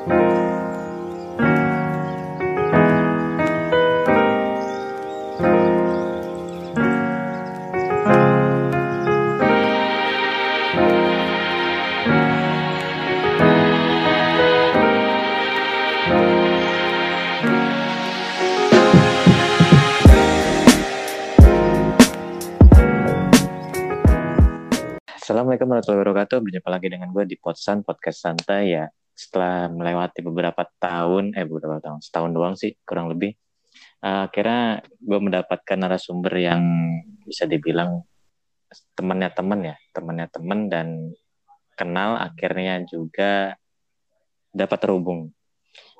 Assalamualaikum warahmatullahi wabarakatuh. Berjumpa lagi dengan gue di Podsan Podcast Santai ya. Setelah melewati beberapa tahun, eh beberapa tahun, setahun doang sih kurang lebih. Uh, akhirnya gue mendapatkan narasumber yang bisa dibilang temannya teman ya, temannya teman dan kenal akhirnya juga dapat terhubung.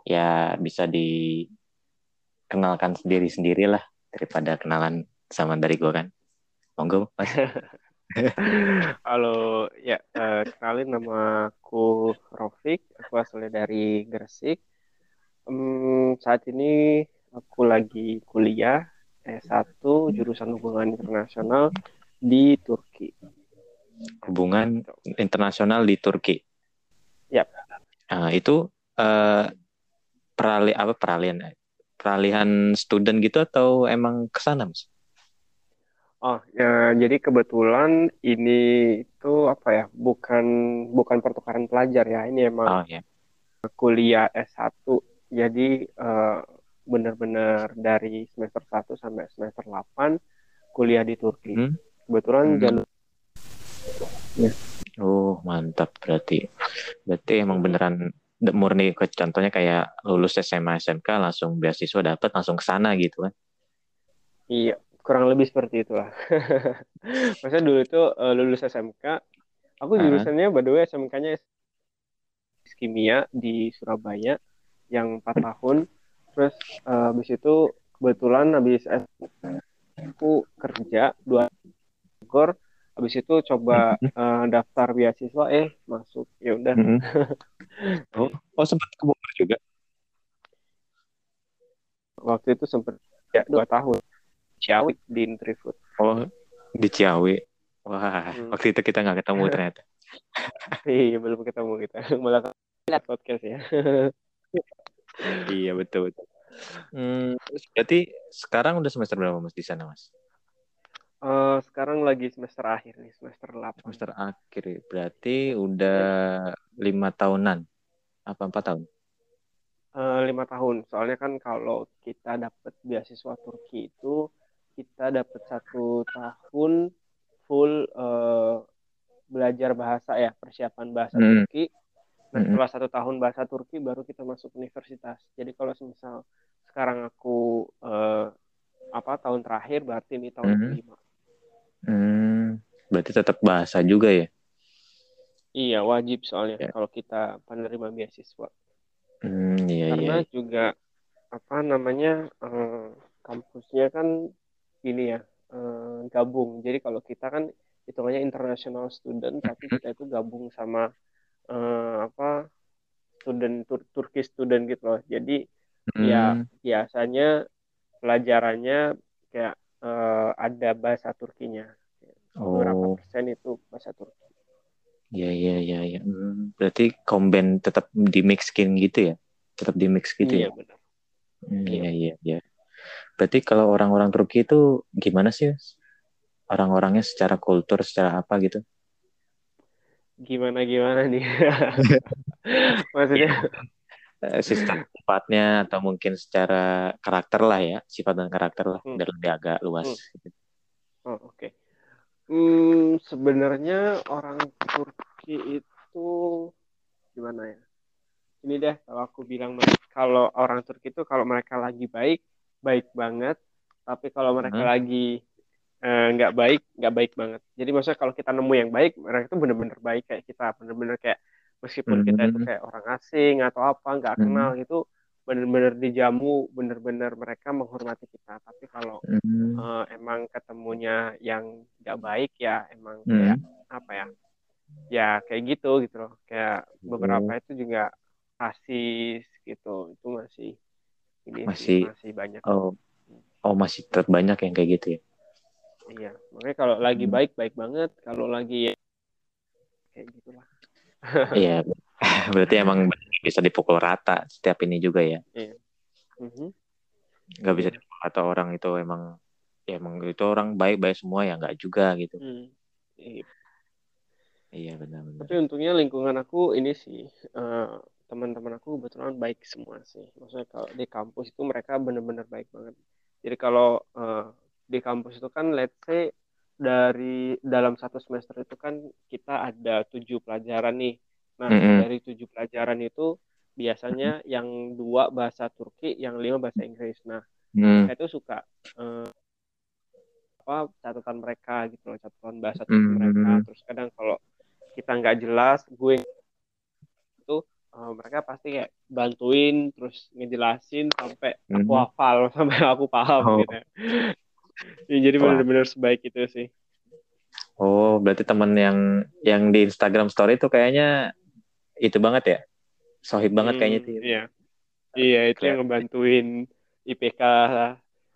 Ya bisa dikenalkan sendiri-sendiri lah daripada kenalan sama dari gue kan. Monggo. Halo, ya uh, kenalin nama aku Rofik, aku asalnya dari Gresik. Um, saat ini aku lagi kuliah S1 jurusan hubungan internasional di Turki. Hubungan internasional di Turki. Ya. Nah, itu uh, peralih apa peralihan peralihan student gitu atau emang ke sana mas? Oh, ya, jadi kebetulan ini itu apa ya? Bukan bukan pertukaran pelajar ya. Ini emang Oh ya. kuliah S1. Jadi uh, benar-benar dari semester 1 sampai semester 8 kuliah di Turki. Hmm. Kebetulan Hmm. jalur Oh mantap berarti. Berarti emang beneran murni ke contohnya kayak lulus SMA SMK langsung beasiswa dapat langsung ke sana gitu kan. iya, kurang lebih seperti itulah. Maksudnya dulu itu uh, lulus SMK, aku jurusannya by the way SMK-nya kimia di Surabaya yang 4 tahun. Terus uh, habis itu kebetulan habis aku kerja dua Bogor habis itu coba uh, daftar beasiswa eh masuk ya udah Mhm. oh, oh sempat ke Bogor juga. waktu itu sempet ya dua tahun Ciawi di Nutrifood Oh di Ciawi. Wah, Hmm. waktu itu kita nggak ketemu ternyata. iya belum ketemu kita malah lihat podcast ya iya betul betul. Hmm, berarti sekarang udah semester berapa mas di sana mas? Eh, sekarang lagi semester akhir nih semester 8 Semester akhir, berarti udah lima tahunan, apa empat tahun? Eh, lima tahun soalnya kan kalau kita dapat beasiswa Turki itu kita dapat satu tahun full eh, belajar bahasa ya persiapan bahasa Hmm. Turki nah Mm-mm. setelah satu tahun bahasa Turki baru kita masuk universitas jadi kalau misal sekarang aku eh, apa tahun terakhir berarti ini tahun Mhm. kelima Hmm, berarti tetap bahasa juga ya? iya wajib soalnya Ya. kalau kita penerima beasiswa Hmm, iya karena iya. juga apa namanya eh, kampusnya kan ini ya eh, gabung jadi kalau kita kan hitungannya international student tapi kita itu gabung sama eh, apa student tur Turkish student gitu loh jadi ya Hmm, biasanya pelajarannya kayak eh, ada bahasa Turkinya beberapa oh, persen itu bahasa Turki iya iya iya. iya. Hmm, berarti combine tetap di mixin gitu ya? Tetap di mix gitu iya ya? benar Hmm, Iya. iya iya iya. Berarti kalau orang-orang Turki itu gimana sih? Orang-orangnya secara kultur, secara apa gitu? gimana gimana nih maksudnya Eh, sistem sifatnya atau mungkin secara karakter lah ya, sifat dan karakter lah, Hmm. biar lebih agak luas. Hmm. gitu. Oh, oke. Hmm, sebenarnya orang Turki itu gimana ya? Ini deh kalau aku bilang kalau orang Turki itu kalau mereka lagi baik, baik banget. Tapi kalau mereka Hmm. lagi eh, nggak baik, nggak baik banget. Jadi maksudnya kalau kita nemu yang baik, mereka itu bener-bener baik kayak kita, bener-bener kayak meskipun kita itu Hmm. kayak orang asing atau apa, nggak Hmm. kenal gitu, bener-bener dijamu, bener-bener mereka menghormati kita. Tapi kalau Hmm. eh, emang ketemunya yang nggak baik ya emang Hmm. kayak apa ya ya kayak gitu gitu loh kayak Oh. beberapa itu juga rasis gitu itu masih ini sih, Masih- masih banyak Oh, oh masih tetap banyak yang kayak gitu ya? iya makanya kalau lagi Hmm. baik baik banget kalau lagi ya, kayak gitulah Iya, berarti emang bisa dipukul rata setiap ini juga ya Iya. Mhm. nggak bisa dipukul rata orang itu emang ya emang itu orang baik baik semua ya nggak juga gitu Hmm. Iya. iya benar-benar Tapi untungnya lingkungan aku ini sih eh, teman-teman aku kebetulan baik semua sih. Maksudnya kalau di kampus itu mereka benar-benar baik banget. Jadi kalau eh, di kampus itu kan let's say dari dalam satu semester itu kan kita ada tujuh pelajaran nih. Nah Mm-mm. dari tujuh pelajaran itu biasanya yang dua bahasa Turki, yang lima bahasa Inggris. Nah Hmm, mereka itu suka eh, apa catatan mereka gitu loh, catatan bahasa Turki Hmm. mereka. Terus kadang kalau kita nggak jelas, gue eh, mereka pasti kayak bantuin terus ngejelasin sampai aku Mhm. hafal sampai aku paham Oh. gitu. Ya, jadi benar-benar sebaik itu sih. oh berarti teman yang yang di Instagram Story itu kayaknya itu banget ya sohib banget Hmm, kayaknya tuh Iya. Iya, itu yang ngebantuin IPK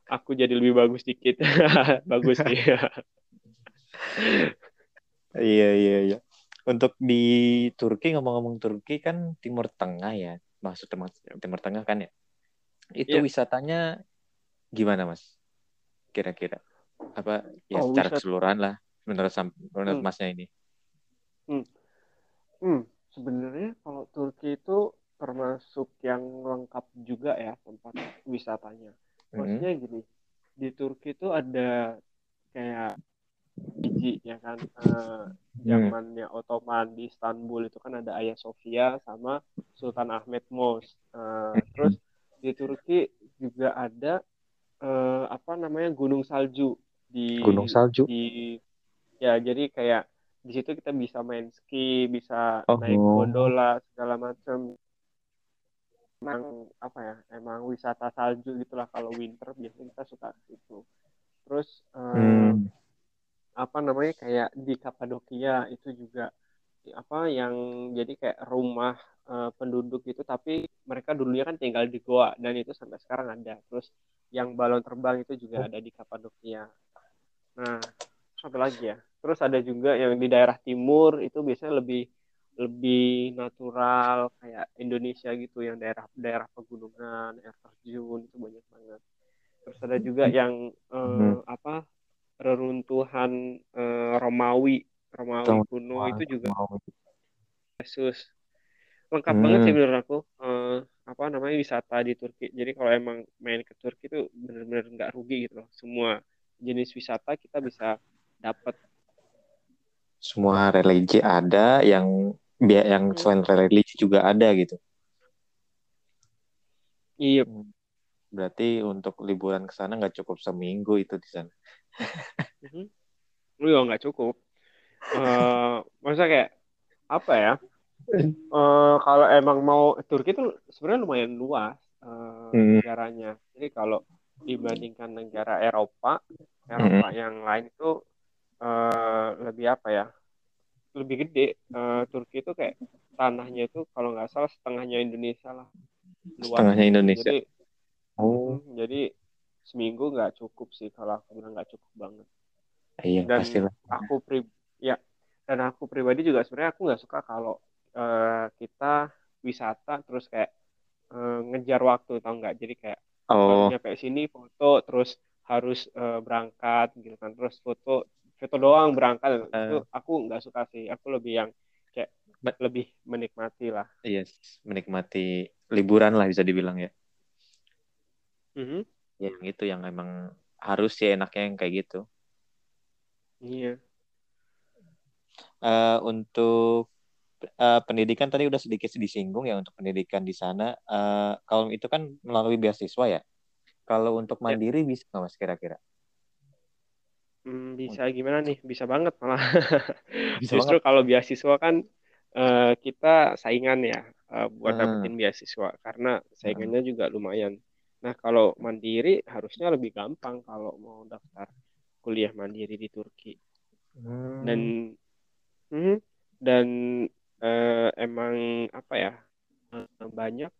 aku jadi lebih bagus dikit. bagus sih. Iya iya iya. Untuk di Turki ngomong-ngomong Turki kan Timur Tengah ya, maksud Timur, Timur Tengah kan ya. Itu Iya. wisatanya gimana mas? Kira-kira apa ya Oh, secara keseluruhan lah menurut menurut Hmm. masnya ini. Hmm, sebenarnya kalau Turki itu termasuk yang lengkap juga ya tempat wisatanya. Mhm. Maksudnya gini, di Turki itu ada kayak biji ya kan, eh, zamannya Ottoman di Istanbul itu kan ada Hagia Sophia sama Sultan Ahmet Mosque. Eh, terus di Turki juga ada eh, apa namanya Gunung Salju di Gunung salju. di ya jadi kayak di situ kita bisa main ski, bisa Oh. naik gondola segala macam. Emang apa ya? Emang wisata salju gitulah kalau winter biasanya kita suka ke situ. Terus eh, Hmm. Apa namanya kayak di Kapadokia itu juga apa yang jadi kayak rumah eh, penduduk itu tapi mereka dulunya kan tinggal di goa dan itu sampai sekarang ada. Terus yang balon terbang itu juga ada di Kapadokia. Nah, apa lagi ya? Terus ada juga yang di daerah timur itu biasanya lebih lebih natural kayak Indonesia gitu yang daerah daerah pegunungan, air terjun itu banyak banget. Terus ada juga yang eh, Hmm. apa reruntuhan eh, Romawi, Romawi Tahu. kuno itu juga. Yesus. Lengkap Hmm. banget sih menurut aku eh, apa namanya wisata di Turki. Jadi kalau emang main ke Turki itu bener-bener nggak rugi gitu loh. Semua jenis wisata kita bisa dapat. Semua religi ada yang yang Hmm. selain religi juga ada gitu. Iya, Berarti untuk liburan ke sana nggak cukup seminggu itu di sana. Mhm. Lu ya nggak cukup. Eh, maksudnya kayak apa ya? Eh, kalau emang mau Turki itu sebenarnya lumayan luas eh, Hmm. negaranya. Jadi kalau dibandingkan negara Eropa, Eropa Hmm. yang lain itu eh, lebih apa ya? Lebih gede. Eh, Turki itu kayak tanahnya itu kalau nggak salah setengahnya Indonesia lah. Luas Setengahnya. Indonesia. Jadi, Oh, jadi seminggu nggak cukup sih kalau aku bilang nggak cukup banget. iya dan pastilah. aku pri ya dan aku pribadi juga sebenarnya aku nggak suka kalau eh, kita wisata terus kayak eh, ngejar waktu tau nggak? Jadi kayak Oh, nyampe sini foto terus harus eh, berangkat gitu kan. Terus foto foto doang berangkat. Itu aku nggak suka sih. Aku lebih yang kayak lebih menikmati lah. Yes, menikmati liburan lah bisa dibilang ya. Mhm. Ya, yang itu yang emang harus sih enaknya yang kayak gitu. iya Eh, untuk eh, pendidikan tadi udah sedikit disinggung ya untuk pendidikan di sana. Eh, kalau itu kan melalui beasiswa ya. Kalau untuk Ya. mandiri bisa nggak mas kira-kira? Hmm, bisa gimana nih bisa banget malah Bisa Justru banget. kalau beasiswa kan eh, kita saingan ya eh, buat Hmm. dapetin beasiswa karena saingannya juga lumayan. Nah, kalau mandiri harusnya lebih gampang kalau mau daftar kuliah mandiri di Turki. Hmm. Dan hmm, dan eh, emang apa ya? eh, banyak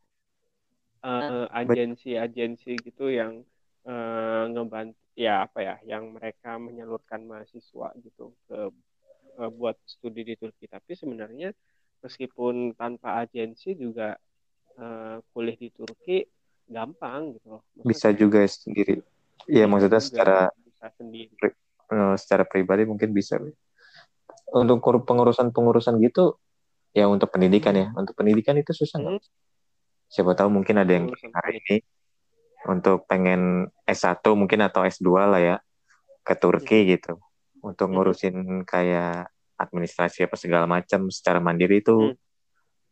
eh, agensi-agensi gitu yang eh, ngebantu ya apa ya, yang mereka menyalurkan mahasiswa gitu ke eh, buat studi di Turki. Tapi sebenarnya meskipun tanpa agensi juga uh, kuliah di Turki gampang gitu loh. Maksudnya, bisa juga ya sendiri. Iya maksudnya juga, secara bisa sendiri. Pri, uh, secara pribadi mungkin bisa. Untuk pengurusan-pengurusan gitu ya untuk pendidikan ya. Untuk pendidikan itu susah nggak? Hmm. Siapa tahu mungkin ada yang hari ini untuk pengen S1 mungkin atau S2 lah ya ke Turki hmm. gitu. Untuk hmm. ngurusin kayak administrasi apa segala macam secara mandiri itu hmm.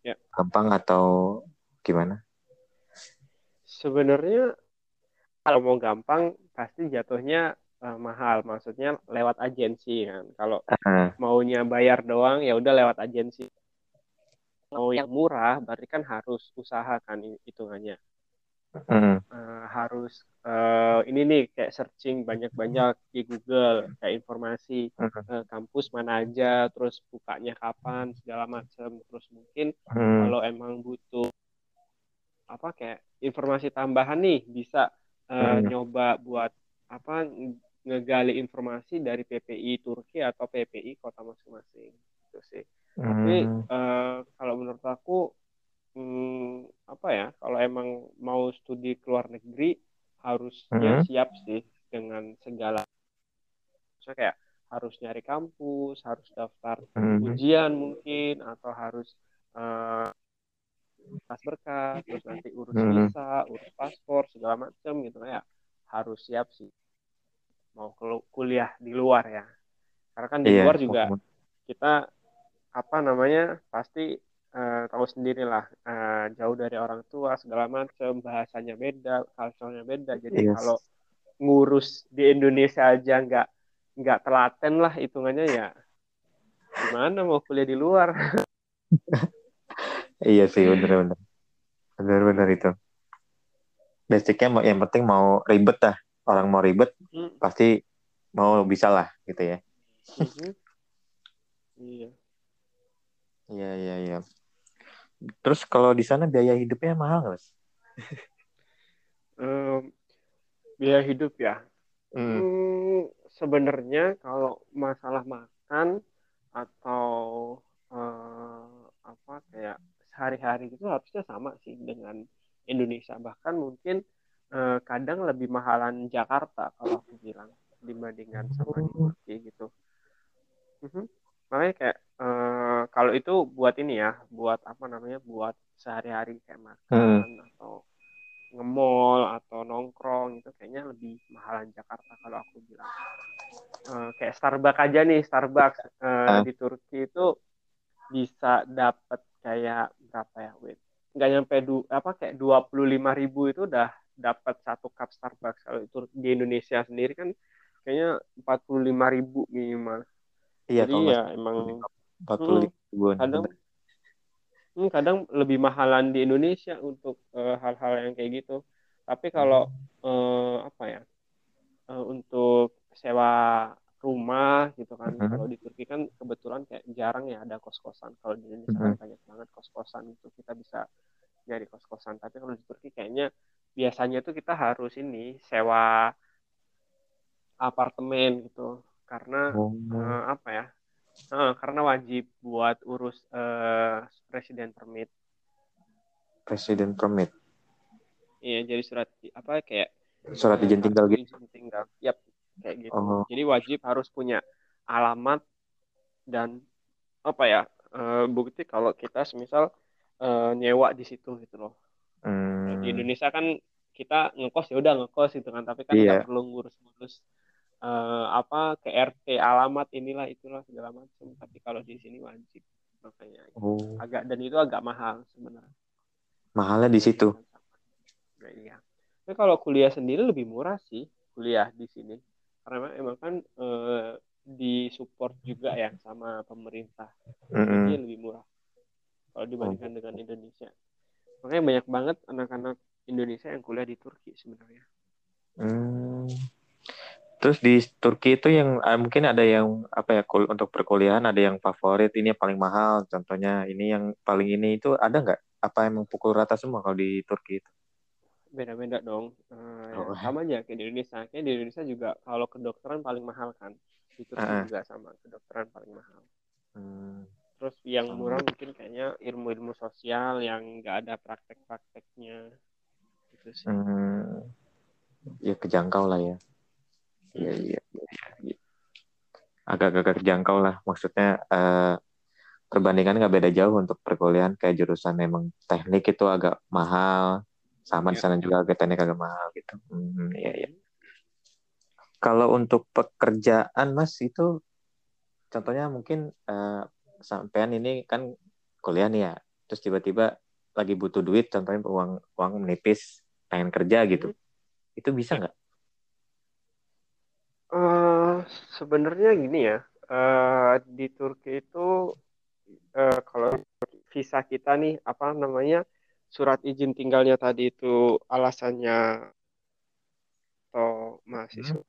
ya. gampang atau gimana? Sebenarnya kalau mau gampang pasti jatuhnya uh, mahal, maksudnya lewat agensi kan. Kalau uh. maunya bayar doang ya udah lewat agensi. Mau yang murah berarti kan harus usaha kan hitungannya. Uh. Uh, harus uh, ini nih kayak searching banyak-banyak di Google kayak informasi uh, kampus mana aja, terus bukanya kapan segala macam. Terus mungkin uh. kalau emang butuh apa kayak informasi tambahan nih bisa uh, hmm. nyoba buat apa ngegali informasi dari PPI Turki atau PPI kota masing-masing itu sih. Hmm. Tapi uh, kalau menurut aku hmm, apa ya kalau emang mau studi ke luar negeri harusnya hmm. siap sih dengan segala so kayak harus nyari kampus, harus daftar hmm. ujian mungkin atau harus uh, pas berkas terus nanti urus hmm. visa urus paspor segala macam gitu. Ya harus siap sih. Mau kuliah di luar ya. Karena kan di iya, luar juga kita apa namanya pasti uh, tahu sendiri lah uh, jauh dari orang tua segala macam bahasanya beda culture beda. Jadi yes. kalau ngurus di Indonesia aja nggak nggak telaten lah hitungannya ya gimana mau kuliah di luar Iya sih bener-bener. Bener-bener itu. Basicnya yang penting mau ribet dah. Orang mau ribet hmm. pasti mau bisa lah gitu ya. Hmm. Iya. Iya iya iya. Terus kalau di sana biaya hidupnya mahal nggak mas? um, biaya hidup ya. Hmm. Hmm, Sebenarnya kalau masalah makan atau uh, apa kayak sehari-hari itu harusnya sama sih dengan Indonesia bahkan mungkin eh, kadang lebih mahalan Jakarta kalau aku bilang dibandingkan sama di oh. Turki gitu mm-hmm. makanya kayak eh, kalau itu buat ini ya buat apa namanya buat sehari-hari kayak makan hmm. atau ngemol atau nongkrong itu kayaknya lebih mahalan Jakarta kalau aku bilang uh, kayak Starbucks aja nih Starbucks uh, di Turki itu bisa dapat kayak berapa ya wait nggak nyampe du apa kayak dua puluh lima ribu itu udah dapat satu cup Starbucks. Kalau itu di Indonesia sendiri kan kayaknya empat puluh lima ribu minimal. Iya jadi ya emang empat puluh ribu hmm, kadang hmm, kadang lebih mahalan di Indonesia untuk eh, hal-hal uh, yang kayak gitu. Tapi kalau uh, apa ya uh, untuk sewa rumah gitu kan. Uh-huh. Kalau di Turki kan kebetulan kayak jarang ya ada kos-kosan. Kalau di Indonesia uh-huh. kan banyak banget kos-kosan itu kita bisa nyari kos-kosan. Tapi kalau di Turki kayaknya biasanya tuh kita harus ini sewa apartemen gitu. Karena oh. uh, apa ya? Uh, karena wajib buat urus uh, resident permit. Resident permit. Iya, jadi surat apa kayak surat izin tinggal gitu. Izin tinggal. Yap, kayak gitu. Oh. Jadi wajib harus punya alamat dan apa ya uh, bukti kalau kita semisal uh, nyewa di situ gitu loh. Hmm. Di Indonesia kan kita ngekos ya udah ngekos gitu kan, tapi kan yeah. perlu ngurus-ngurus uh, apa ke RT alamat inilah itulah segala macam. Tapi kalau di sini wajib makanya oh. agak dan itu agak mahal sebenarnya. Mahalnya di situ. Nah, iya. Tapi kalau kuliah sendiri lebih murah sih kuliah di sini karena emang kan e, disupport juga ya sama pemerintah. Jadi lebih murah kalau dibandingkan oh. dengan Indonesia. Makanya banyak banget anak-anak Indonesia yang kuliah di Turki sebenarnya. Hmm. terus di Turki itu yang eh, mungkin ada yang apa ya untuk perkuliahan ada yang favorit ini yang paling mahal contohnya ini yang paling ini itu ada nggak? Apa emang pukul rata semua kalau di Turki itu beda-beda dong. Uh, oh. ya, sama aja kayak di Indonesia. Kayak di Indonesia juga kalau kedokteran paling mahal kan. Turki uh. juga sama kedokteran paling mahal. Hmm. terus yang murah mungkin kayaknya ilmu-ilmu sosial yang nggak ada praktek-prakteknya gitu sih Hmm, ya kejangkau lah ya. Iya, iya, iya, iya. Agak-agak terjangkau lah. Maksudnya eh, perbandingan nggak beda jauh untuk perkuliahan kayak jurusan memang teknik itu agak mahal, sama di Ya. sana juga agak teknik agak mahal gitu. Hmm, iya, iya. Kalau untuk pekerjaan Mas itu contohnya mungkin eh, sampean ini kan kuliah nih ya, terus tiba-tiba lagi butuh duit, contohnya uang uang menipis, pengen kerja gitu. Itu bisa nggak? Eh, sebenarnya gini ya, eh, di Turki itu eh, kalau visa kita nih apa namanya surat izin tinggalnya tadi itu alasannya atau mahasiswa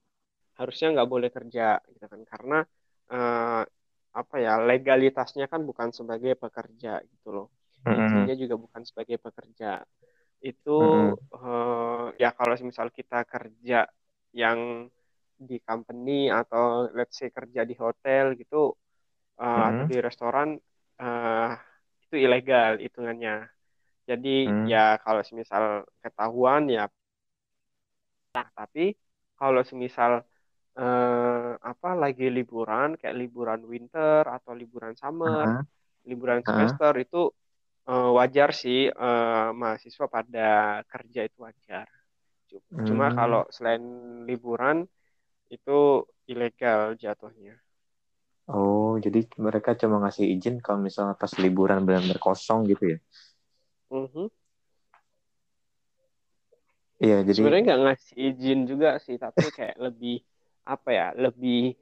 harusnya nggak boleh kerja gitu kan karena eh, apa ya legalitasnya kan bukan sebagai pekerja gitu loh Mm-mm. izinnya juga bukan sebagai pekerja itu Mm-mm. eh, ya kalau misal kita kerja yang di company atau let's say kerja di hotel gitu eh, atau Mm-mm. di restoran eh, itu ilegal hitungannya jadi Mm. ya kalau misal ketahuan ya nah, tapi kalau semisal eh, apa lagi liburan kayak liburan winter atau liburan summer, Ah, liburan ah. semester itu eh, wajar sih eh, mahasiswa pada kerja itu wajar. Cuma Hmm. kalau selain liburan itu ilegal jatuhnya. Oh, jadi mereka cuma ngasih izin kalau misalnya pas liburan benar-benar kosong gitu ya? Mhm. Iya, jadi Sebenarnya nggak ngasih izin juga sih, tapi kayak lebih apa ya, lebih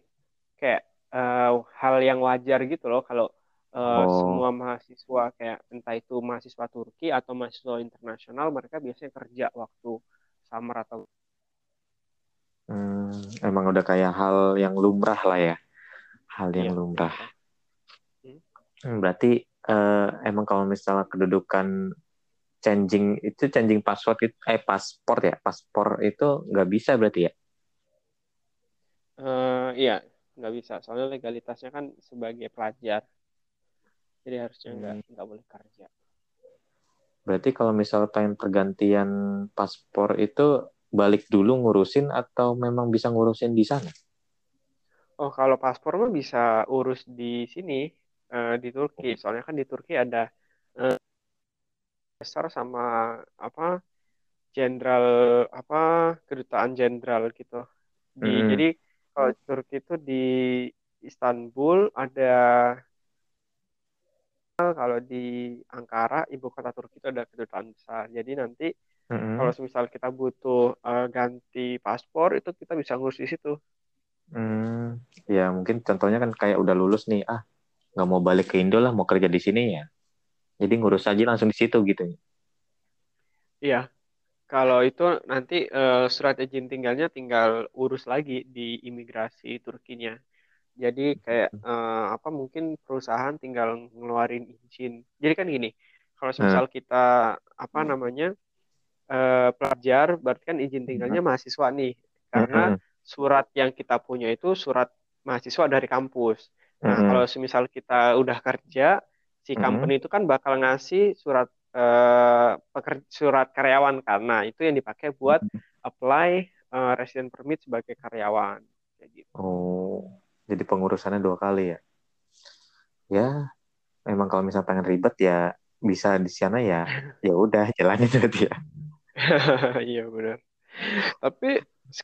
kayak eh, hal yang wajar gitu loh kalau eh, oh, semua mahasiswa kayak entah itu mahasiswa Turki atau mahasiswa internasional mereka biasanya kerja waktu summer atau hmm, emang udah kayak hal yang lumrah lah ya, hal yang iya lumrah. Hmm. Hmm, berarti eh, emang kalau misalnya kedudukan changing itu changing password itu eh paspor ya, paspor itu nggak bisa berarti ya? Eh, iya nggak bisa soalnya legalitasnya kan sebagai pelajar jadi harusnya nggak Hmm, nggak boleh kerja. berarti kalau misalnya pengen pergantian paspor itu balik dulu ngurusin atau memang bisa ngurusin di sana? Oh kalau paspor mah bisa urus di sini eh, di Turki soalnya kan di Turki ada besar sama apa jenderal apa kedutaan jenderal gitu. Di Hmm, jadi kalau Turki itu di Istanbul ada kalau di Ankara ibu kota Turki itu ada kedutaan besar. Jadi nanti hmm, kalau misal kita butuh eh, ganti paspor itu kita bisa ngurus di situ. Hmm. Ya mungkin contohnya kan kayak udah lulus nih, ah nggak mau balik ke Indo lah, mau kerja di sini ya. Jadi ngurus aja langsung di situ gitu. iya. Kalau itu nanti eh, surat izin tinggalnya tinggal urus lagi di imigrasi Turkinya. Jadi kayak eh, apa mungkin perusahaan tinggal ngeluarin izin. Jadi kan gini kalau Nah, misal kita apa namanya eh, pelajar berarti kan izin tinggalnya mahasiswa nih. Karena mm-mm, surat yang kita punya itu surat mahasiswa dari kampus. Nah, mm-mm, kalau semisal kita udah kerja, si mm-mm, company itu kan bakal ngasih surat peker- surat karyawan karena itu yang dipakai buat mm-mm. apply eh, resident permit sebagai karyawan kayak gitu. Oh, jadi pengurusannya dua kali ya. Ya, memang kalau misalnya pengen ribet ya bisa di sana ya. Ya udah jalanin berarti ya. Iya benar. Tapi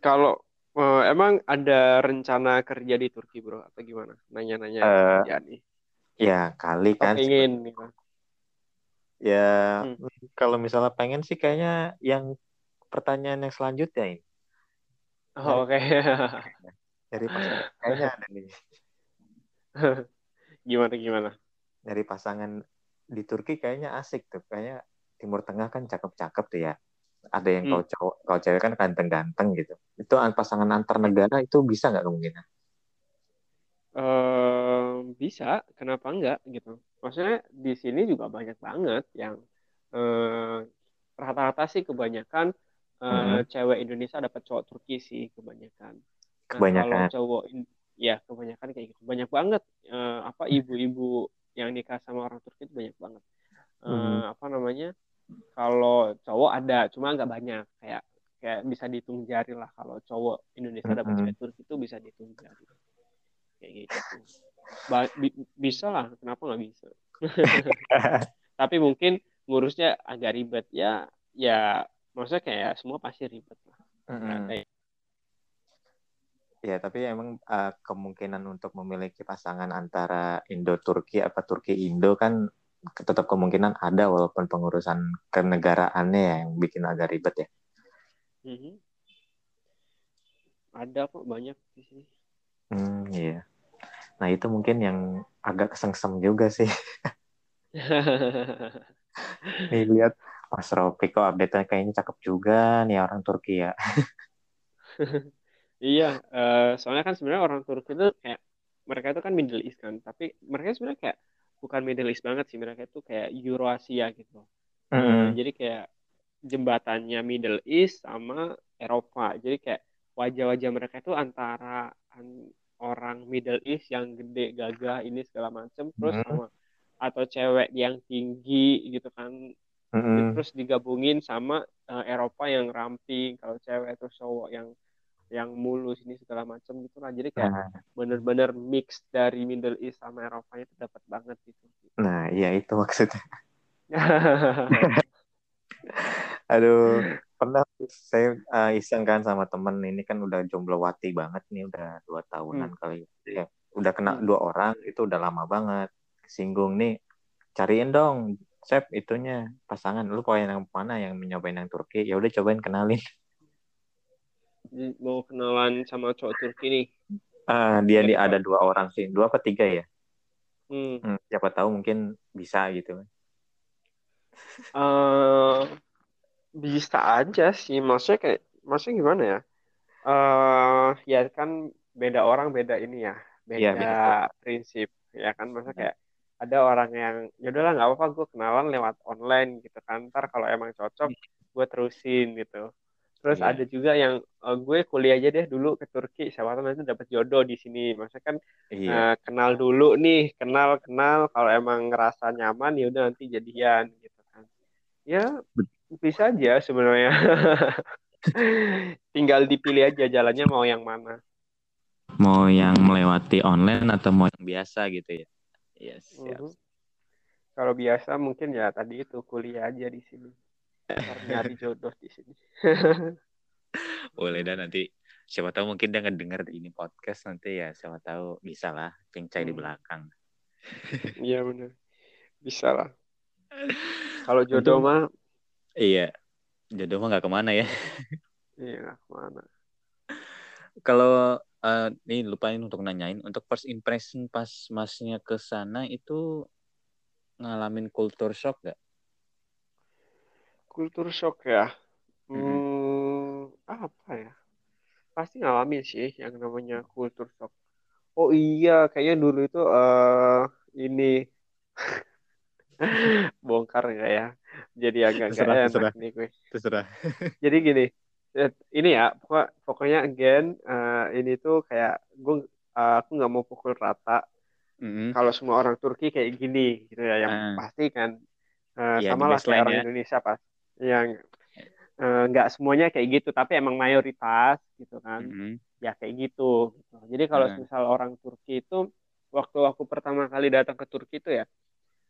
kalau eh, emang ada rencana kerja di Turki, Bro, atau gimana? Nanya-nanya nih. Ya kali Atau kan. pengen gitu. Ya Hmm. kalau misalnya pengen sih kayaknya yang pertanyaan yang selanjutnya ini. Oh, Oke. nyari pasangan kayaknya ada nih. Gimana gimana? Nyari pasangan di Turki kayaknya asik tuh. Kayaknya Timur Tengah kan cakep-cakep tuh ya. Ada yang Hmm. kalau cowok kalau cewek kan ganteng-ganteng gitu. Itu an- pasangan antar negara itu bisa nggak kemungkinan? Eh, bisa, kenapa enggak gitu? Maksudnya di sini juga banyak banget yang eh, rata-rata sih kebanyakan eh, Mm-mm. cewek Indonesia dapat cowok Turki sih kebanyakan. Nah, kalau Kebanyakan. cowok in- ya kebanyakan kayak gitu. Banyak banget eh, apa ibu-ibu yang nikah sama orang Turki itu banyak banget. Eh, Hmm. apa namanya? Kalau cowok ada, cuma nggak banyak. Kayak kayak bisa dihitung jari lah. Kalau cowok Indonesia dapat Mm-mm. cewek Turki itu bisa dihitung jari. Kayak gitu. Ba- bi- bisa lah, kenapa nggak bisa? Tapi mungkin ngurusnya agak ribet ya. Ya, maksudnya kayak semua pasti ribet lah. Ada yang- Ya, tapi emang uh, kemungkinan untuk memiliki pasangan antara Indo-Turki apa Turki-Indo kan tetap kemungkinan ada walaupun pengurusan kenegaraannya yang bikin agak ribet ya. Mhm. Ada kok banyak di sini. Hmm, iya. Nah, itu mungkin yang agak kesengsem juga sih. Nih lihat Mas Ropi kok update-nya kayaknya cakep juga nih orang Turki ya. Iya, eh, soalnya kan sebenarnya orang Turki itu kayak mereka itu kan Middle East kan, tapi mereka sebenarnya kayak bukan Middle East banget sih, mereka itu kayak Eurasia gitu. Eh, Mm-mm. jadi kayak jembatannya Middle East sama Eropa. Jadi kayak wajah-wajah mereka itu antara an- orang Middle East yang gede, gagah ini segala macem, terus Mm. sama atau cewek yang tinggi gitu kan, Mm-mm. terus digabungin sama eh, Eropa yang ramping, kalau cewek terus cowok yang yang mulus ini segala macam gitu lah. Jadi kayak Nah, bener-bener mix dari Middle East sama Eropa itu dapat banget gitu. nah, iya itu maksudnya. Aduh, pernah saya uh, iseng kan sama temen. Ini kan udah jomblowati banget nih udah dua tahunan kali ya. Udah kena Hmm. dua orang itu udah lama banget. Singgung nih cariin dong Sep itunya pasangan. Lu pengen yang mana yang nyobain yang Turki? Ya udah cobain kenalin. Mau kenalan sama cowok Turki nih. ah dia di ada dua orang sih. Dua apa tiga ya? Hmm. Hmm, siapa tahu mungkin bisa gitu. Eh, bisa aja sih, maksudnya kayak, maksudnya gimana ya? Eh, ya kan beda orang beda ini ya, beda Iya, beda. prinsip, ya kan? Maksudnya kayak ada orang yang, ya udahlah nggak apa-apa, gue kenalan lewat online gitu kan. Ntar kalau emang cocok, gue terusin gitu. Terus Iya. ada juga yang eh, gue kuliah aja deh dulu ke Turki, siapa tahu nanti dapat jodoh di sini. Maksudnya kan iya Eh, kenal dulu nih, kenal kenal. Kalau emang ngerasa nyaman ya udah nanti jadian gitu kan. Ya bisa aja sebenarnya. Tinggal dipilih aja jalannya mau yang mana. mau yang melewati online atau mau yang biasa gitu ya yes Mhm. Kalau biasa mungkin ya tadi itu kuliah aja di sini. Nyari jodoh di sini. boleh dah nanti siapa tahu mungkin dia ngedenger ini podcast nanti ya siapa tahu bisa lah pincai di Hmm. belakang Iya benar. Bisa lah. Kalau jodoh mah iya jodoh mah nggak ke mana ya iya ke mana. kalau eh, nih lupain untuk nanyain untuk first impression pas masnya ke sana itu ngalamin culture shock gak? Kultur shock ya. Mhm. Hmm, apa ya? Pasti ngalamin sih yang namanya kultur shock. Oh iya, kayaknya dulu itu eh ini bongkar nggak ya? Jadi agak Terserah, enak terserah. nih gue. Terserah. Jadi gini, eh, ini ya, pokok- pokoknya again eh, ini tuh kayak gue eh, aku nggak mau pukul rata Mm-mm. kalau semua orang Turki kayak gini gitu ya, yang Ah. pasti kan eh, Iya, sama lah kayak orang ya. Indonesia pas yang nggak semuanya kayak gitu, tapi emang mayoritas gitu kan. Mm-mm. ya kayak gitu. gitu. Jadi kalau Nah. misal orang Turki itu waktu aku pertama kali datang ke Turki itu ya,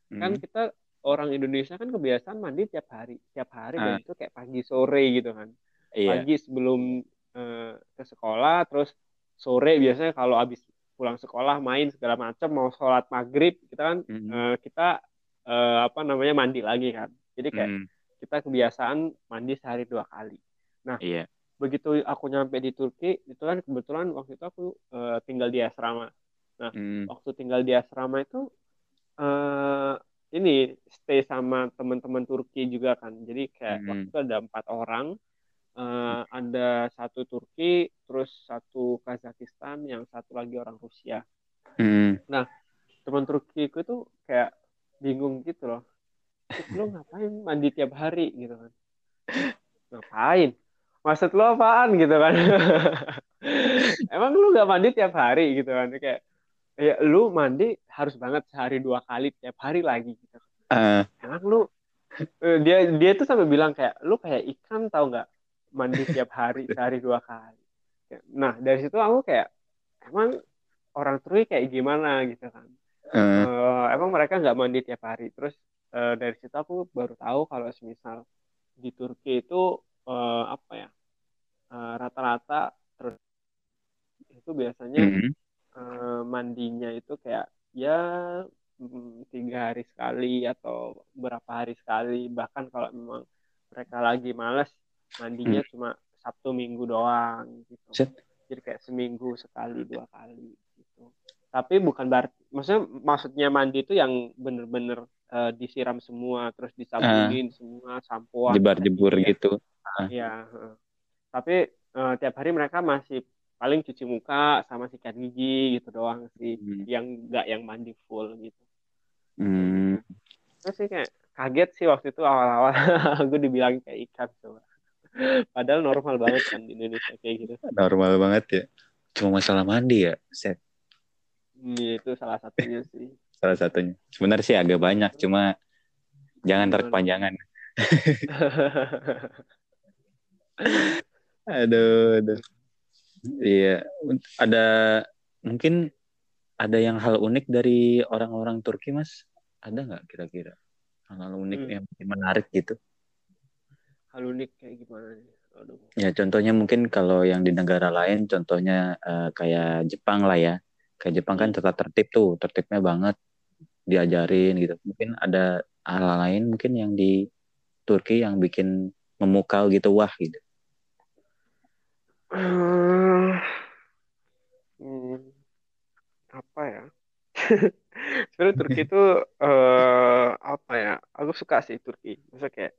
kan Mm-mm. kita orang Indonesia kan kebiasaan mandi tiap hari, tiap hari dan Ah. itu kayak pagi sore gitu kan. Iya. Pagi sebelum eh, ke sekolah, terus sore biasanya kalau habis pulang sekolah main segala macam mau sholat maghrib kita kan Mm-mm. eh, kita eh, apa namanya mandi lagi kan. Jadi kayak Mm. kita kebiasaan mandi sehari dua kali. Iya. begitu aku nyampe di Turki itu kan kebetulan waktu itu aku eh, tinggal di asrama Mm. waktu tinggal di asrama itu eh ini stay sama teman-teman Turki juga kan. Jadi kayak Mhm. waktu itu ada empat orang. Eh, ada satu Turki terus satu Kazakhstan yang satu lagi orang Rusia. Mm. teman Turkiku itu kayak bingung gitu loh. Lo ngapain mandi tiap hari? Gitu kan. Ngapain? Maksud lo apaan? Gitu kan. Emang lu gak mandi tiap hari? Gitu kan. Kayak ya lu mandi harus banget sehari dua kali tiap hari lagi gitu. Uh, emang lu. Eh, dia dia tuh sampai bilang kayak lu kayak ikan tau nggak mandi tiap hari sehari dua kali? Nah dari situ aku kayak emang orang Turki kayak gimana? Gitu kan. Uh, uh, emang mereka nggak mandi tiap hari? Terus uh, dari situ aku baru tahu kalau semisal di Turki itu uh, apa ya rata-rata uh, terus itu biasanya mm -hmm uh, mandinya itu kayak ya mm, tiga hari sekali atau berapa hari sekali. Bahkan kalau memang mereka lagi males mandinya hmm. cuma Sabtu Minggu doang gitu. Set. jadi kayak seminggu sekali dua kali gitu. Tapi bukan berarti maksudnya maksudnya mandi itu yang bener-bener uh, disiram semua terus disabunin uh, semua sampo jebar-jebur gitu Iya, uh. tapi uh, tiap hari mereka masih paling cuci muka sama sikat gigi gitu doang sih hmm. yang nggak yang mandi full gitu. Hmm. terus sih kayak kaget sih waktu itu awal-awal. Gue dibilang kayak ikan coba padahal normal banget kan di Indonesia kayak gitu. Normal banget ya. Cuma masalah mandi ya set iya, itu salah satunya sih. Salah satunya. Sebenarnya sih agak banyak cuma jangan terkepanjangan. Aduh aduh Iya, ada mungkin ada yang hal unik dari orang-orang Turki, Mas? Ada nggak kira-kira hal-hal unik hmm. yang menarik gitu? Hal unik kayak gimana Aduh. Ya contohnya mungkin kalau yang di negara lain, contohnya uh, kayak Jepang lah ya. Kayak Jepang kan hmm. tetap tertib tuh, tertibnya banget diajarin gitu. Mungkin ada hal lain mungkin yang di Turki yang bikin memukau gitu wah gitu. Hmm, apa ya? Sebenarnya Turki itu uh, apa ya? Aku suka sih Turki. Maksudnya kayak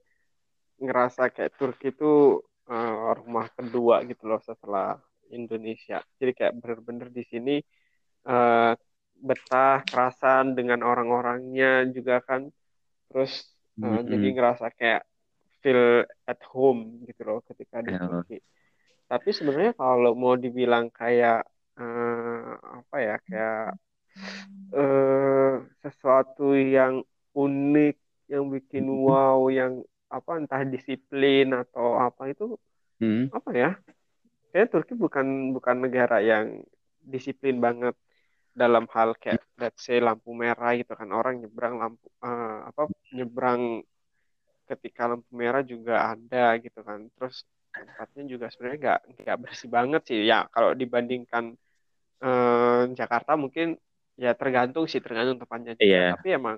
ngerasa kayak Turki itu uh, rumah kedua gitu loh setelah Indonesia. Jadi kayak bener-bener di sini uh, betah, kerasan dengan orang-orangnya juga kan. Terus uh, mm -hmm. jadi ngerasa kayak feel at home gitu loh ketika di yeah. Turki tapi sebenarnya kalau mau dibilang kayak uh, apa ya kayak uh, sesuatu yang unik yang bikin wow yang apa entah disiplin atau apa itu hmm. apa ya kayak Turki bukan bukan negara yang disiplin banget dalam hal kayak let's say lampu merah gitu kan. Orang nyebrang lampu uh, apa nyebrang ketika lampu merah juga ada gitu kan. Terus tempatnya juga sebenarnya nggak nggak bersih banget sih. Ya kalau dibandingkan eh, Jakarta mungkin ya tergantung sih tergantung tempatnya juga. Yeah. tapi emang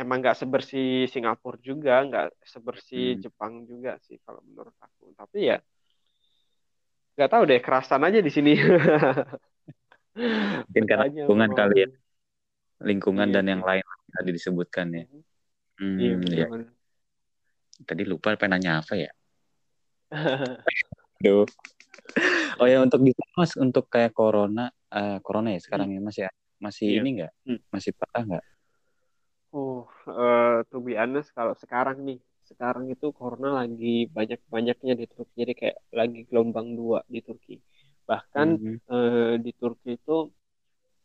emang nggak sebersih Singapura juga nggak sebersih hmm. Jepang juga sih kalau menurut aku. Tapi ya nggak tahu deh kerasan aja di sini. Mungkin karena lingkungan kali ya. lingkungan iya, dan yang lain tadi disebutkan ya. Hmm, iya, ya. tadi lupa pengen nanya apa ya Aduh. Oh ya untuk di mas untuk kayak corona uh, corona ya sekarang hmm. ya mas ya masih iya. ini enggak hmm. masih parah nggak? Oh, uh, to be honest kalau sekarang nih sekarang itu corona lagi banyak banyaknya di Turki jadi kayak lagi gelombang dua di Turki bahkan -hmm. uh, di Turki itu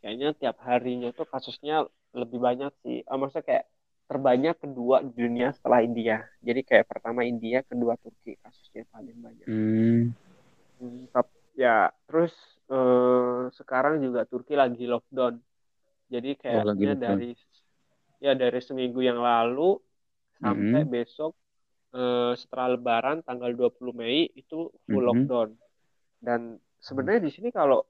kayaknya tiap harinya tuh kasusnya lebih banyak sih uh, maksudnya kayak terbanyak kedua di dunia setelah India. Jadi kayak pertama India, kedua Turki kasusnya paling banyak. Hmm. Hmm, ya terus eh, sekarang juga Turki lagi lockdown. Jadi kayaknya oh, dari ya dari seminggu yang lalu sampai hmm. besok eh, setelah Lebaran tanggal 20 Mei itu full hmm. lockdown. Dan sebenarnya di sini kalau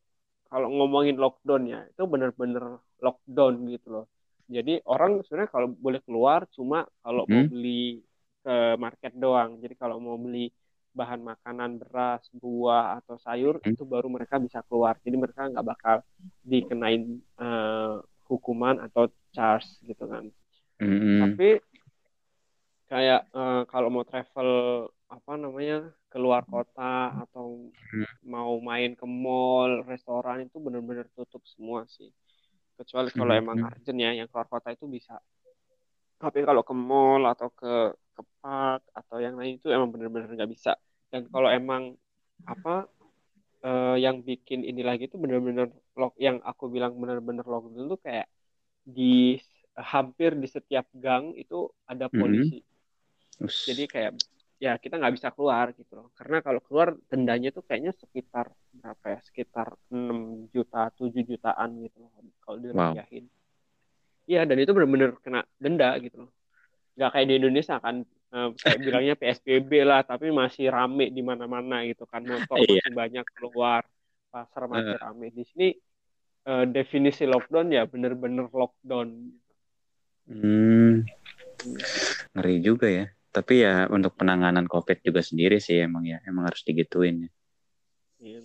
kalau ngomongin lockdown ya itu benar-benar lockdown gitu loh jadi orang sebenarnya kalau boleh keluar cuma kalau hmm. mau beli ke market doang. Jadi kalau mau beli bahan makanan beras, buah atau sayur hmm. itu baru mereka bisa keluar. Jadi mereka nggak bakal dikenain uh, hukuman atau charge gitu kan. Hmm. Tapi kayak uh, kalau mau travel apa namanya keluar kota atau hmm. mau main ke mall, restoran itu benar-benar tutup semua sih kecuali kalau hmm. emang urgent ya yang keluar kota itu bisa tapi kalau ke mall atau ke ke park atau yang lain itu emang bener-bener nggak bisa dan kalau emang apa uh, yang bikin ini lagi itu bener-bener lock yang aku bilang benar-benar lockdown tuh kayak di hampir di setiap gang itu ada polisi. Mm -hmm. Jadi kayak ya kita nggak bisa keluar gitu loh. Karena kalau keluar dendanya tuh kayaknya sekitar berapa ya? Sekitar 6 juta, 7 jutaan gitu loh kalau dirupiahin. Iya, wow. dan itu benar-benar kena denda gitu loh. Nggak kayak di Indonesia kan uh, kayak bilangnya PSBB lah, tapi masih rame di mana-mana gitu kan. Motor iya. masih banyak keluar, pasar masih uh. rame. Di sini uh, definisi lockdown ya benar-benar lockdown. Hmm. Ngeri juga ya tapi ya untuk penanganan COVID juga sendiri sih emang ya emang harus digituin ya. Iya.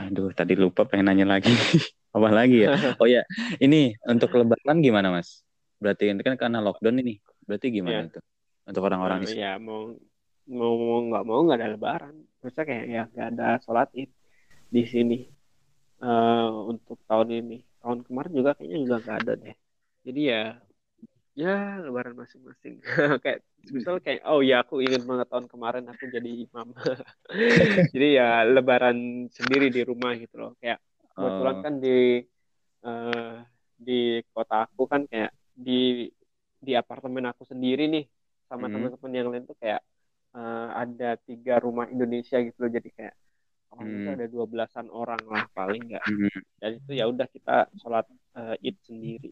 Aduh, tadi lupa pengen nanya lagi. Apa lagi ya? Oh ya, ini untuk Lebaran gimana mas? Berarti ini kan karena lockdown ini, berarti gimana ya. itu untuk orang-orang nah, Ya mau mau mau nggak mau nggak ada Lebaran. Maksudnya kayak ya nggak ada sholat id di sini uh, untuk tahun ini. Tahun kemarin juga kayaknya juga nggak ada deh. Jadi ya ya lebaran masing-masing kayak misal kayak oh ya aku ingin banget tahun kemarin aku jadi imam jadi ya lebaran sendiri di rumah gitu loh kayak kebetulan oh. kan di uh, di kota aku kan kayak di di apartemen aku sendiri nih sama hmm. teman-teman yang lain tuh kayak uh, ada tiga rumah Indonesia gitu loh jadi kayak oh hmm. itu ada dua belasan orang lah paling nggak hmm. dan itu ya udah kita sholat uh, id sendiri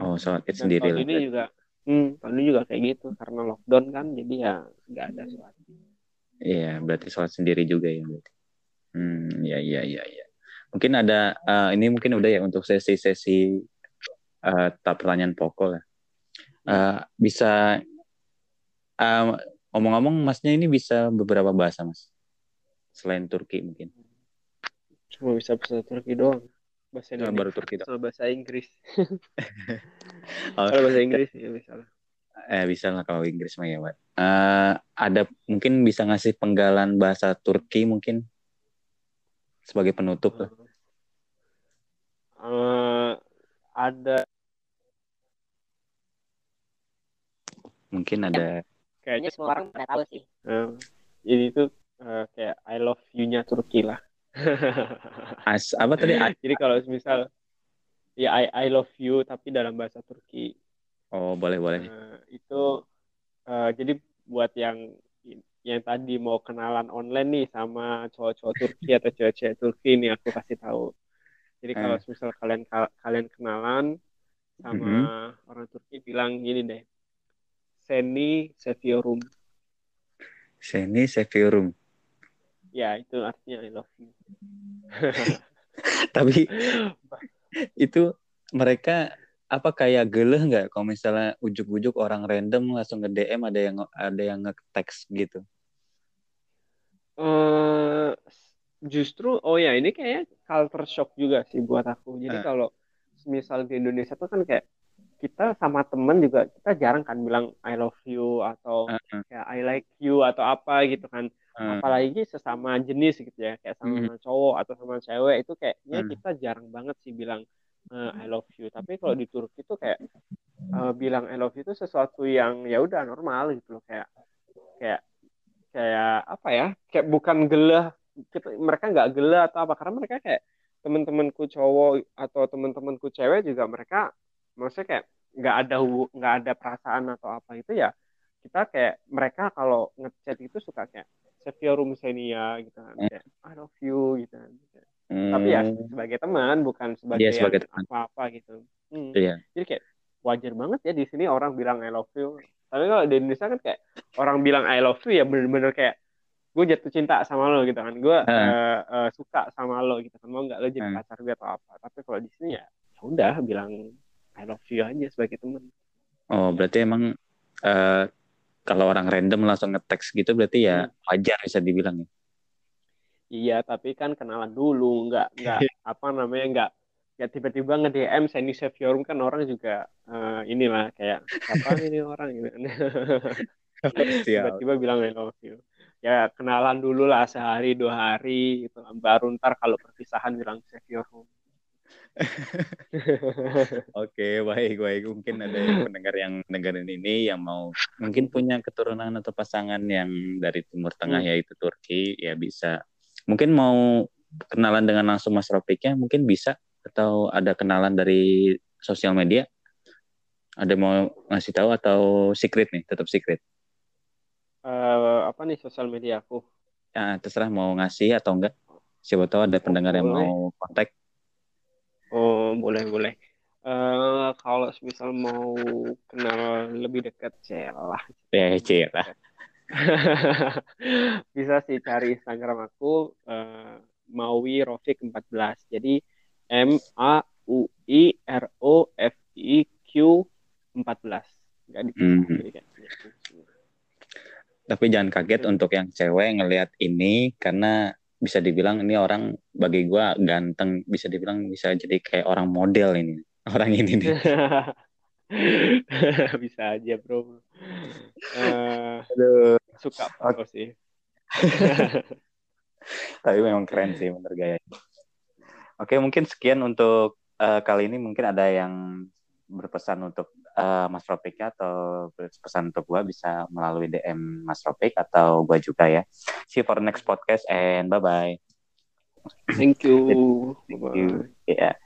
Oh, sholat id sendiri. Tahun ini juga, hmm, tahun ini juga kayak gitu karena lockdown kan, jadi ya nggak ada sholat. Iya, berarti sholat sendiri juga ya berarti. Hmm, ya, ya, ya, ya. Mungkin ada, uh, ini mungkin udah ya untuk sesi-sesi uh, tak pertanyaan pokok lah. Uh, bisa, uh, omong-omong, masnya ini bisa beberapa bahasa mas, selain Turki mungkin. Cuma bisa bahasa Turki doang bahasa Indonesia baru Turki sama bahasa Inggris. Oh, kalau bahasa Inggris ya bisa lah. Eh bisa lah kalau Inggris mah ya Pak. Uh, ada mungkin bisa ngasih penggalan bahasa Turki mungkin? Sebagai penutup uh, uh, ada mungkin ada kayaknya semua orang pada tahu sih? uh, jadi itu uh, kayak I love you-nya Turki lah As apa tadi? Jadi kalau misal ya I I love you tapi dalam bahasa Turki. Oh, boleh boleh. Uh, itu uh, jadi buat yang yang tadi mau kenalan online nih sama cowok-cowok Turki atau cewek-cewek Turki ini aku kasih tahu. Jadi uh. kalau misal kalian kalian kenalan sama mm -hmm. orang Turki bilang gini deh. Seni Seviorum. Seni Seviorum ya itu artinya I love you tapi itu mereka apa kayak geleh nggak kalau misalnya ujuk-ujuk orang random langsung nge DM ada yang ada yang nge-text gitu uh, justru oh ya ini kayak culture shock juga sih buat aku jadi uh. kalau misal di Indonesia tuh kan kayak kita sama temen juga kita jarang kan bilang I love you atau uh -huh. kayak I like you atau apa gitu kan hmm. apalagi sesama jenis gitu ya kayak sama hmm. cowok atau sama cewek itu kayaknya hmm. kita jarang banget sih bilang uh, I love you tapi kalau di Turki itu kayak uh, bilang I love you itu sesuatu yang ya udah normal gitu loh kayak kayak kayak apa ya kayak bukan gelah kita, mereka nggak gelah atau apa karena mereka kayak teman-temanku cowok atau teman-temanku cewek juga mereka maksudnya kayak nggak ada nggak ada perasaan atau apa itu ya kita kayak mereka kalau ngechat itu suka kayak Seviorum Senia gitu kan hmm. kayak I love you gitu kan hmm. tapi ya sebagai teman bukan sebagai, yeah, sebagai apa-apa gitu hmm. yeah. jadi kayak wajar banget ya di sini orang bilang I love you tapi kalau di Indonesia kan kayak orang bilang I love you ya bener-bener kayak gue jatuh cinta sama lo gitu kan gue hmm. uh, uh, suka sama lo gitu kan mau nggak lo jadi hmm. pacar gue atau apa tapi kalau di sini ya, ya udah bilang I love you aja sebagai teman oh berarti emang uh, kalau orang random langsung nge-text gitu berarti ya hmm. wajar bisa dibilang ya. Iya, tapi kan kenalan dulu, nggak nggak apa namanya nggak nggak tiba-tiba nge DM Seni Seviorum kan orang juga uh, inilah kayak apa ini orang gitu. tiba-tiba bilang I love you. Ya kenalan dulu lah sehari dua hari gitu. Baru ntar kalau perpisahan bilang Seviorum. Oke, baik, baik. Mungkin ada yang pendengar yang dengerin ini yang mau mungkin punya keturunan atau pasangan yang dari Timur Tengah hmm. yaitu Turki, ya bisa. Mungkin mau kenalan dengan langsung Mas Ropiknya mungkin bisa atau ada kenalan dari sosial media? Ada mau ngasih tahu atau secret nih, tetap secret? Uh, apa nih sosial media aku? Ya, terserah mau ngasih atau enggak. Siapa tahu ada pendengar oh, yang mau kontak. Oh, boleh, boleh. Uh, kalau misal mau kenal lebih dekat, celah. Ya, celah. Bisa sih cari Instagram aku uh, Maui Rofik 14. Jadi M A U I R O F I Q 14. Enggak dipisah. Hmm. Tapi jangan kaget untuk yang cewek ngelihat ini karena bisa dibilang ini orang bagi gue ganteng bisa dibilang bisa jadi kayak orang model ini orang ini nih. Bisa aja bro. Uh, Aduh. suka okay. sih. Tapi memang keren sih menurut gaya oke mungkin sekian untuk uh, kali ini. Mungkin ada yang berpesan untuk uh, Mas Ropik atau berpesan untuk gue bisa melalui DM Mas Ropik atau gue juga ya. See you for next podcast and bye bye. Thank you. Thank you.